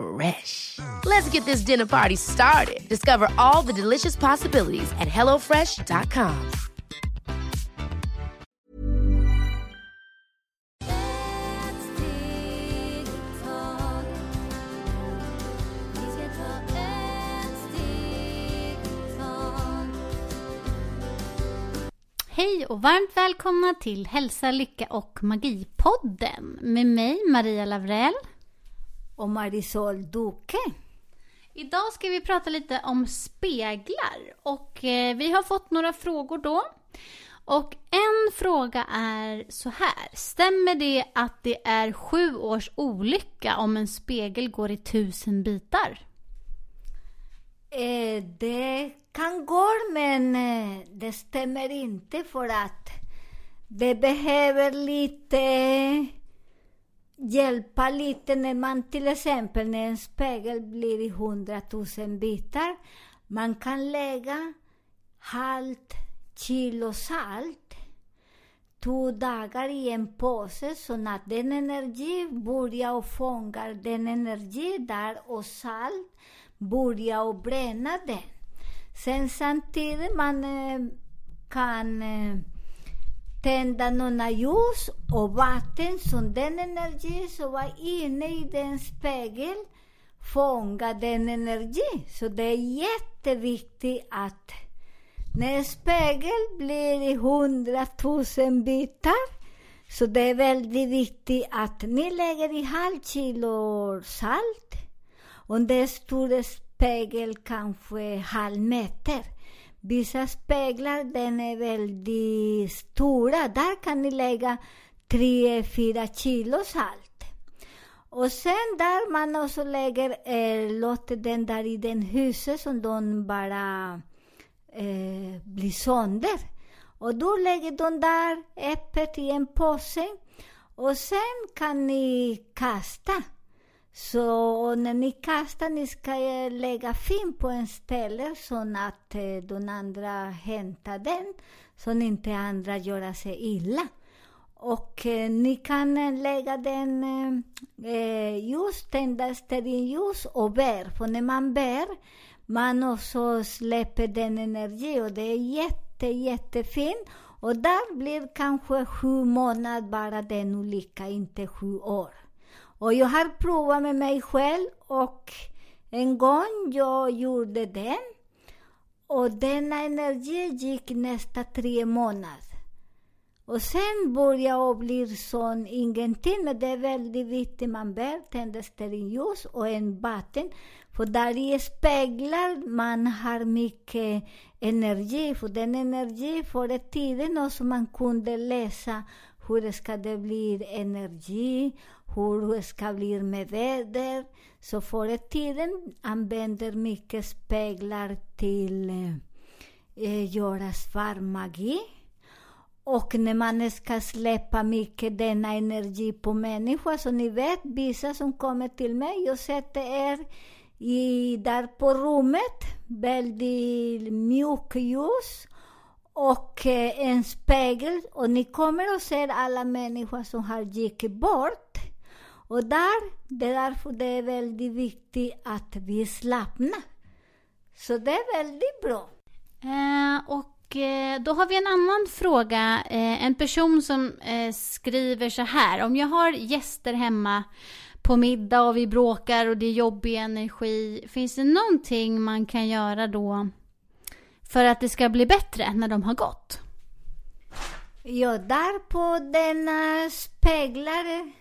Fresh. Let's get this dinner party started. Discover all the delicious possibilities at hellofresh.com. Hej och varmt välkomna till Hälsa, Lycka och Magipodden med mig Maria Lavrell och Marisol Duque. Idag ska vi prata lite om speglar och eh, vi har fått några frågor då. Och en fråga är så här. Stämmer det att det är sju års olycka om en spegel går i tusen bitar? Eh, det kan gå, men eh, det stämmer inte för att det behöver lite hjälpa lite när man till exempel när en spegel blir i hundratusen bitar. Man kan lägga halvt kilo salt två dagar i en påse så att den energi börjar och fångar den energi där och salt börjar och bränna den. Sen samtidigt man eh, kan eh, tända några ljus och vatten så den energi som var inne i den spegeln fångar den energi. Så det är jätteviktigt att när spegeln blir i hundratusen bitar så det är väldigt viktigt att ni lägger i halv kilo salt. Om det är stor spegel, kanske halv meter. Vissa speglar den är väldigt stora. Där kan ni lägga 3-4 kilo salt. Och sen där man också lägger, eh, låter den där i den huset som de bara eh, blir sönder. Och då lägger de där öppet i en påse. Och sen kan ni kasta. Så när ni kastar, ni ska eh, lägga fin på en ställe så att eh, de andra hämtar den, så att inte andra gör sig illa. Och eh, ni kan eh, lägga den eh, eh just tända stearinljus och bär, för när man bär, man också släpper den energi och det är jätte, jättefint. Och där blir kanske sju månader bara den olika, inte sju år. Och jag har provat med mig själv och en gång jag gjorde den och denna energi gick nästa tre månader. Och sen började jag bli sån ingenting, men det är väldigt viktigt. Man bär, tänder stearinljus och en vatten. För där i speglar man har mycket energi, för den energi förr i tiden som man kunde läsa hur ska det bli energi, hur ska det bli med väder. Så förr i tiden använder mycket speglar till eh, göra svart magi. Och när man ska släppa mycket denna energi på människor, så ni vet, vissa som kommer till mig, jag sätter er i, där på rummet, väldigt mjukt ljus och eh, en spegel och ni kommer att se alla människor som har gick bort. Och där, det är därför det är väldigt viktigt att vi slappnar. Så det är väldigt bra. Eh, och eh, då har vi en annan fråga. Eh, en person som eh, skriver så här. Om jag har gäster hemma på middag och vi bråkar och det är jobbig energi. Finns det någonting man kan göra då för att det ska bli bättre när de har gått? Ja, där på denna speglar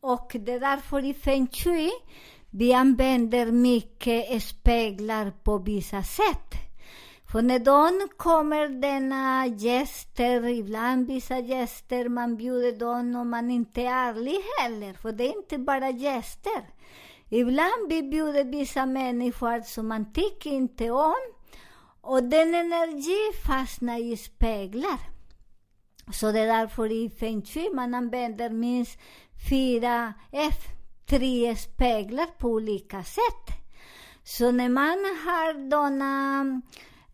och det är därför i Feng Shui vi använder mycket speglar på vissa sätt. För när de kommer, denna gäster, ibland vissa gäster, man bjuder dem och man inte är ärlig heller, för det är inte bara gäster. Ibland vi bjuder vissa människor som man tycker inte om, och den energi fastnar i speglar. Så det är därför i Feng Shui man använder minst fyra, F, tre speglar på olika sätt. Så när man har sådana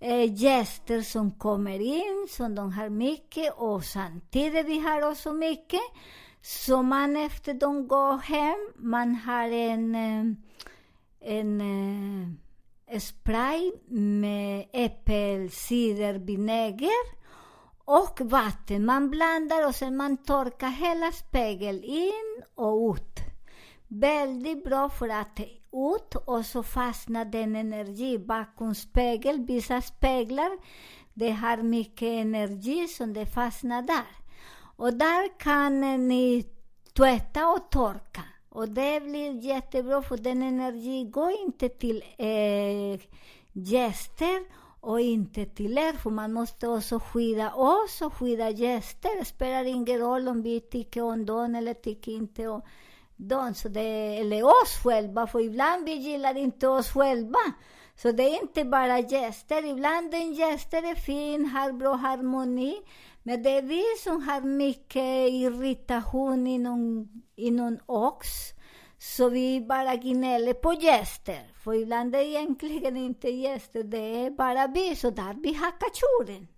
eh, gäster som kommer in, som de har mycket, och samtidigt vi har också mycket, så man efter de går hem, man har en, eh, en eh, spray med äppelcidervinäger och vatten. Man blandar och sen man torkar hela spegeln in och ut. Väldigt bra för att ut och så fastnar den energi bakom spegeln. Vissa speglar, det har mycket energi som det fastnar där. Och där kan ni tvätta och torka. Och det blir jättebra för den energin går inte till eh, gäster och inte till er, för man måste också skydda oss och skydda gäster. Det spelar ingen roll om vi tycker om dem eller tycker inte om dem, så det, eller oss själva, för ibland vi gillar inte oss själva. Så det är inte bara gäster, ibland en gäster är fin, har bra harmoni, men det är vi som har mycket irritation inom, inom oss. Så vi bara gnäller på gäster. För ibland är det egentligen inte gäster, det är bara vi. Så där vi hackar tjuren.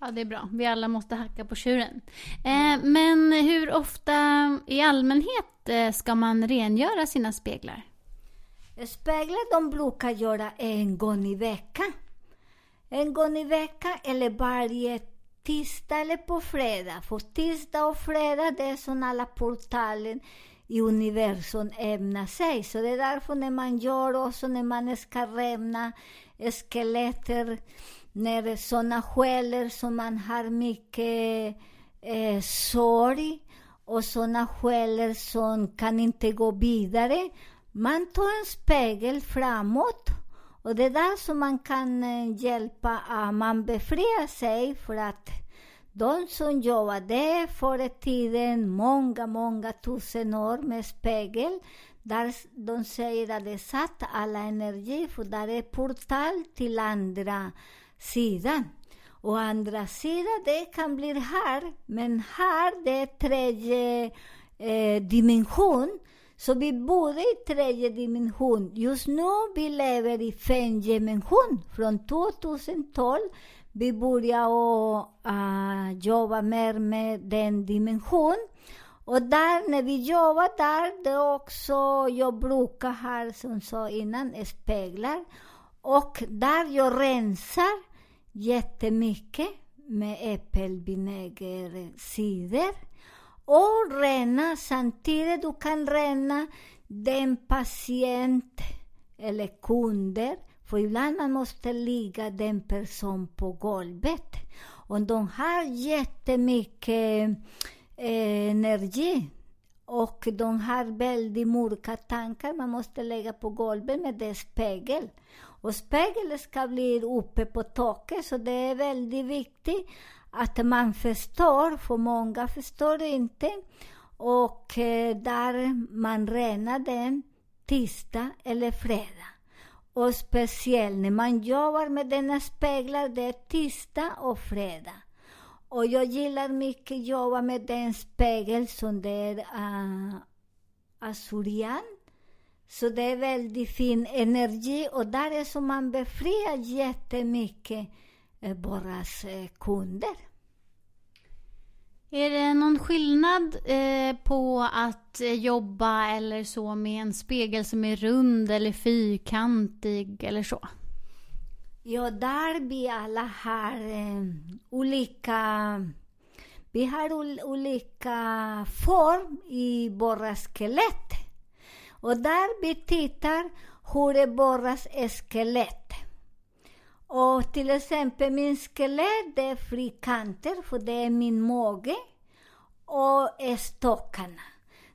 Ja, det är bra. Vi alla måste hacka på tjuren. Eh, men hur ofta i allmänhet eh, ska man rengöra sina speglar? Speglar de brukar göra en gång i veckan. En gång i veckan eller varje tisdag eller på fredag. För tisdag och fredag, det är som alla portalen i universum ämnar sig. Så det är därför när man gör också, när man ska rämna skeletter, när sådana själar som man har mycket eh, sorg och sådana själar som kan inte gå vidare. Man tar en spegel framåt och det är där som man kan eh, hjälpa, att man befriar sig för att de som jobbade förr i tiden, många, många tusen år med spegel, där de säger att det satt alla energi, för där är portal till andra sidan. Och andra sidan, det kan bli här, men här det är tredje eh, dimension. Så vi bor i tredje dimension. Just nu vi lever i fem dimension. Från 2012 vi började uh, jobba mer med den dimensionen. Och där, när vi jobbar där, det är också, jag brukar ha, som sa innan, speglar. Och där jag rensar jättemycket med äppelvinäger, cider. Och rena samtidigt, du kan rena den patient eller kunder för ibland man måste ligga den person på golvet. Och de har jättemycket eh, energi. Och de har väldigt mörka tankar man måste lägga på golvet med det spegel. Och spegeln ska bli uppe på taket, så det är väldigt viktigt att man förstår, för många förstår inte. Och eh, där man renar den tisdag eller fredag. Och speciellt när man jobbar med denna speglar, det är tisdag och fredag. Och jag gillar mycket att jobba med den spegel som det är eh, uh, asurian. Så det är väldigt fin energi och där är som man befriar jättemycket Borras eh, kunder. Är det någon skillnad eh, på att eh, jobba eller så med en spegel som är rund eller fyrkantig eller så? Ja, där vi alla har eh, olika... Vi har ol, olika form i våra skelett. Och där vi tittar hur är våra skelett. Och till exempel min skelett är frikanter, för det är min mage. Och stockarna.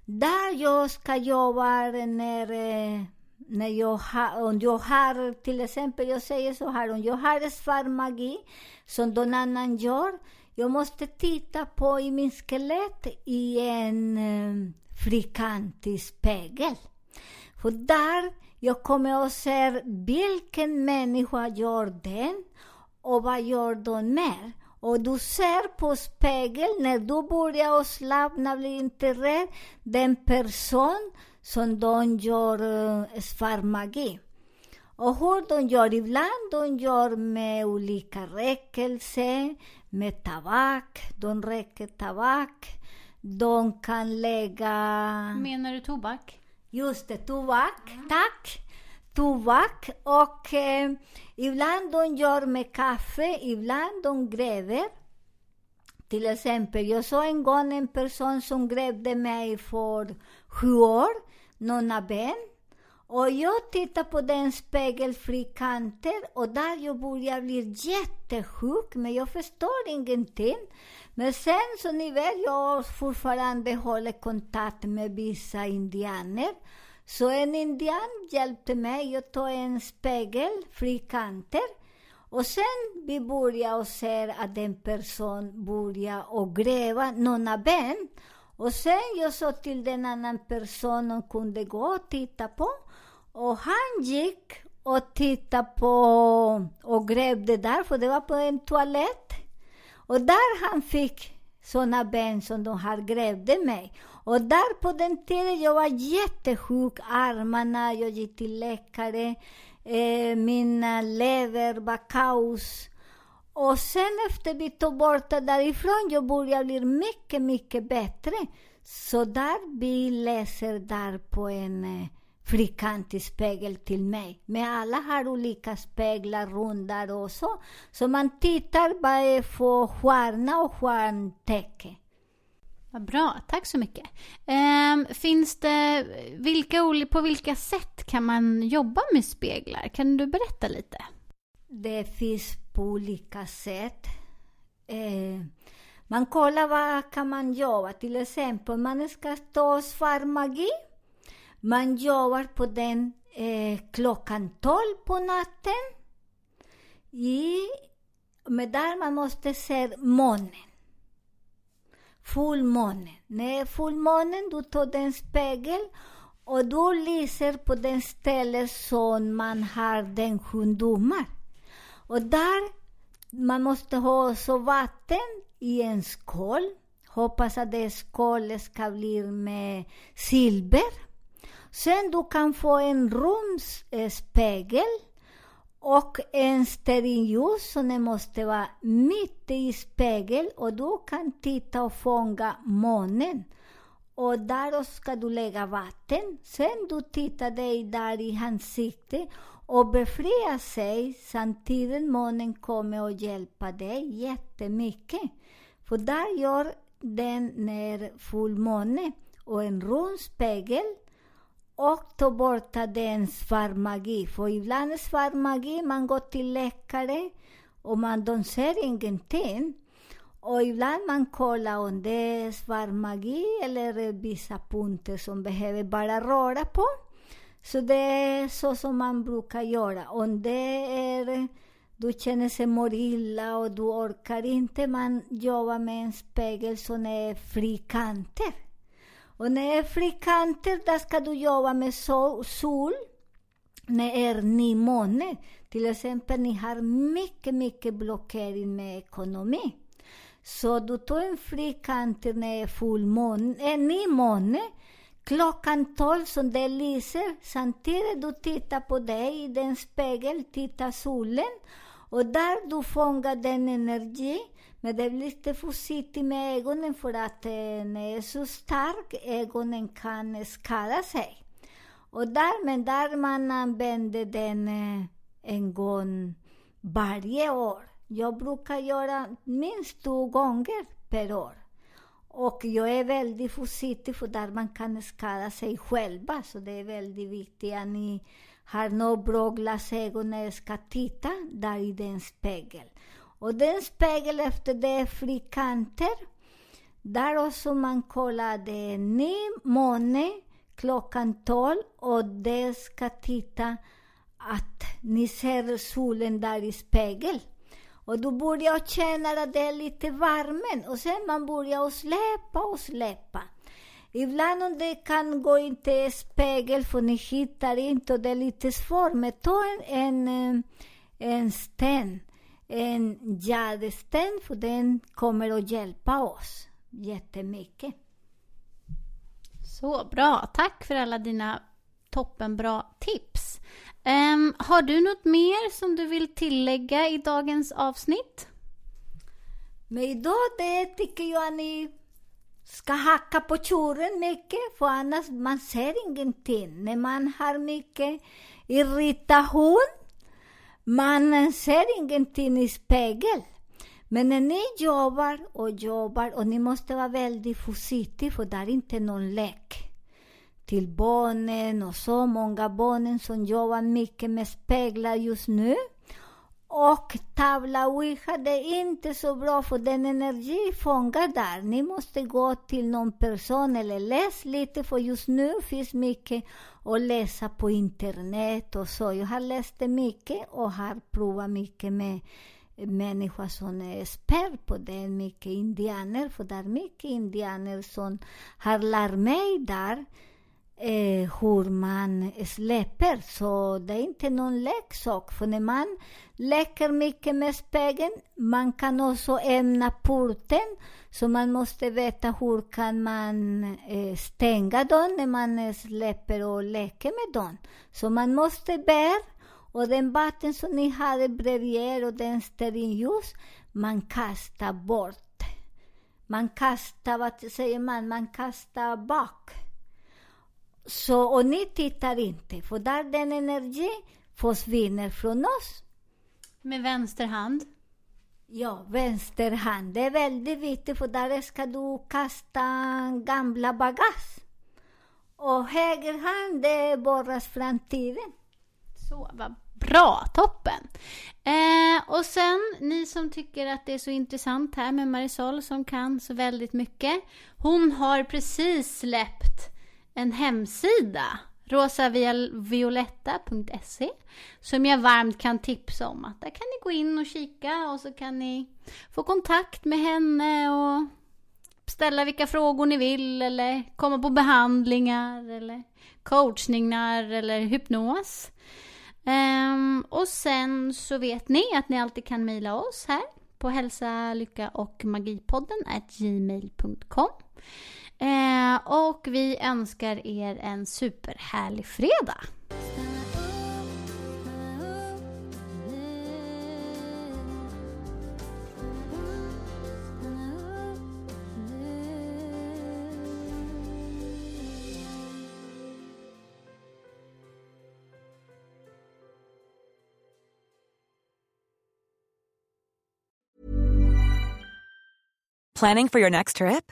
Där jag ska jobba när, eh, när jag har, om jag har, till exempel, jag säger så här, om jag har svart magi som någon annan gör, jag måste titta på i min skelett i en eh, frikantig spegel. För där jag kommer att se vilken människa gör den och vad gör de mer. Och du ser på spegeln, när du börjar slappna, blir inte rädd, den person som de gör eh, uh, svart magi. Och hur de gör ibland, de gör med olika räckelse, med tabak, de räcker tabak, de kan lägga... Menar du tobak? Just det, tobak. Mm. Tack! Tobak och eh, ibland de gör med kaffe, ibland de gräver. Till exempel, jag såg en gång en person som grävde mig för sju år, Nonna Ben. Och jag tittade på den spegelfri kanten och där jag börjar bli jättesjuk, men jag förstår ingenting. Men sen, så ni vet, jag fortfarande håller kontakt med vissa indianer. Så en indian hjälpte mig att ta en spegel, frikanter. Och sen vi började och se att en person började och gräva några ben. Och sen jag sa till den annan personen kunde gå och titta på. Och han gick och tittade på och grävde där, för det var på en toalett. Och där han fick såna ben som de har grävde mig. Och där på den tiden jag var jättesjuk, armarna, jag gick till läkare, eh, mina lever var kaos. Och sen efter vi tog bort det därifrån, jag började bli mycket, mycket bättre. Så där vi läser där på en eh, fyrkantig spegel till mig. Men alla har olika speglar, rundar och så. Så man tittar bara på stjärna och stjärntecken. Vad bra, tack så mycket. Ehm, finns det, vilka, på vilka sätt kan man jobba med speglar? Kan du berätta lite? Det finns på olika sätt. Eh, man kollar vad kan man jobba, till exempel man ska ta svart magi. Man jobbar på den eh, klockan 12 på natten. I, men där man måste se månen fullmånen. När fullmånen, du tar den spegel och du lyser på den ställe som man har den sjukdomar. Och där man måste ha så vatten i en skål. Hoppas att det skålet ska bli med silver. Sen du kan få en rumsspegel eh, och en stearinljus som det måste vara mitt i spegeln och du kan titta och fånga månen. Och där ska du lägga vatten. Sen du tittar dig där i ansiktet och befria sig samtidigt månen kommer att hjälpa dig jättemycket. För där gör den när fullmåne och en rund spegel och ta bort den svart magi. För ibland svart magi, man går till läkare och man, de ser ingenting. Och ibland man kollar om det är svart magi eller vissa punkter som behöver bara röra på. Så det är så som man brukar göra. Om det är du känner sig mår illa och du orkar inte, man jobbar med en spegel som är frikanter. Och när det är frikanter, då ska du jobba med sol. När det är ny måne, till exempel ni har mycket, mycket blockering med ekonomi. Så du tar en frikanter när det är fullmåne, eh, en ny måne, klockan tolv som det lyser, samtidigt du tittar på dig i den spegel, tittar solen, och där du fångar den energi, men det är lite försiktigt med ögonen för att eh, den är så stark, ögonen kan skada sig. Och där, men där man använder den eh, en gång varje år. Jag brukar göra minst två gånger per år. Och jag är väldigt försiktig för där man kan skada sig själva, så det är väldigt viktigt att ni har några bra glasögon när jag ska titta där i den spegel. Och den spegel efter det är frikanter. Där också man kollar det är ny måne klockan 12 och det ska titta att ni ser solen där i spegeln. Och då börjar jag känna att det är lite värmen och sen man började släppa och släppa. Ibland om det kan gå inte i spegel för ni hittar inte och det är lite svårt, men ta en, en, eh, en sten, en jadesten, för den kommer att hjälpa oss jättemycket. Så bra. Tack för alla dina toppenbra tips. Um, har du något mer som du vill tillägga i dagens avsnitt? Men idag det tycker jag att ni ska hacka på tjuren mycket, för annars man ser ingenting. När man har mycket irritation, man ser ingenting i spegeln. Men när ni jobbar och jobbar, och ni måste vara väldigt försiktiga, för det är inte någon lek till barnen och så många barnen som jobbar mycket med speglar just nu. Och tavla ouija, det är inte så bra för den energi fångar där. Ni måste gå till någon person eller läs lite, för just nu finns mycket att läsa på internet och så. Jag har läst det mycket och har provat mycket med människor som är expert på det, mycket indianer, för det är mycket indianer som har lärt mig där eh, hur man släpper. Så det är inte någon leksak. För när man leker mycket med spegeln, man kan också ämna porten. Så man måste veta hur kan man eh, stänga dem när man eh, släpper och leker med dem. Så man måste bära. Och den vatten som ni hade bredvid er och den stearinljus, man kastar bort. Man kastar, vad säger man, man kastar bak. Så, och ni tittar inte, för där den energi försvinner från oss. Med vänster hand? Ja, vänster hand. Det är väldigt viktigt, för där ska du kasta gamla bagage. Och höger hand, det borras framtiden. Så, vad bra! Toppen! Eh, och sen, ni som tycker att det är så intressant här med Marisol som kan så väldigt mycket. Hon har precis släppt en hemsida, rosavioletta.se, som jag varmt kan tipsa om. Att där kan ni gå in och kika och så kan ni få kontakt med henne och ställa vilka frågor ni vill eller komma på behandlingar eller coachningar eller hypnos. Um, och sen så vet ni att ni alltid kan mejla oss här på hälsa, lycka och magipodden gmail.com. Eh, och vi önskar er en superhärlig fredag. Planning for your next trip?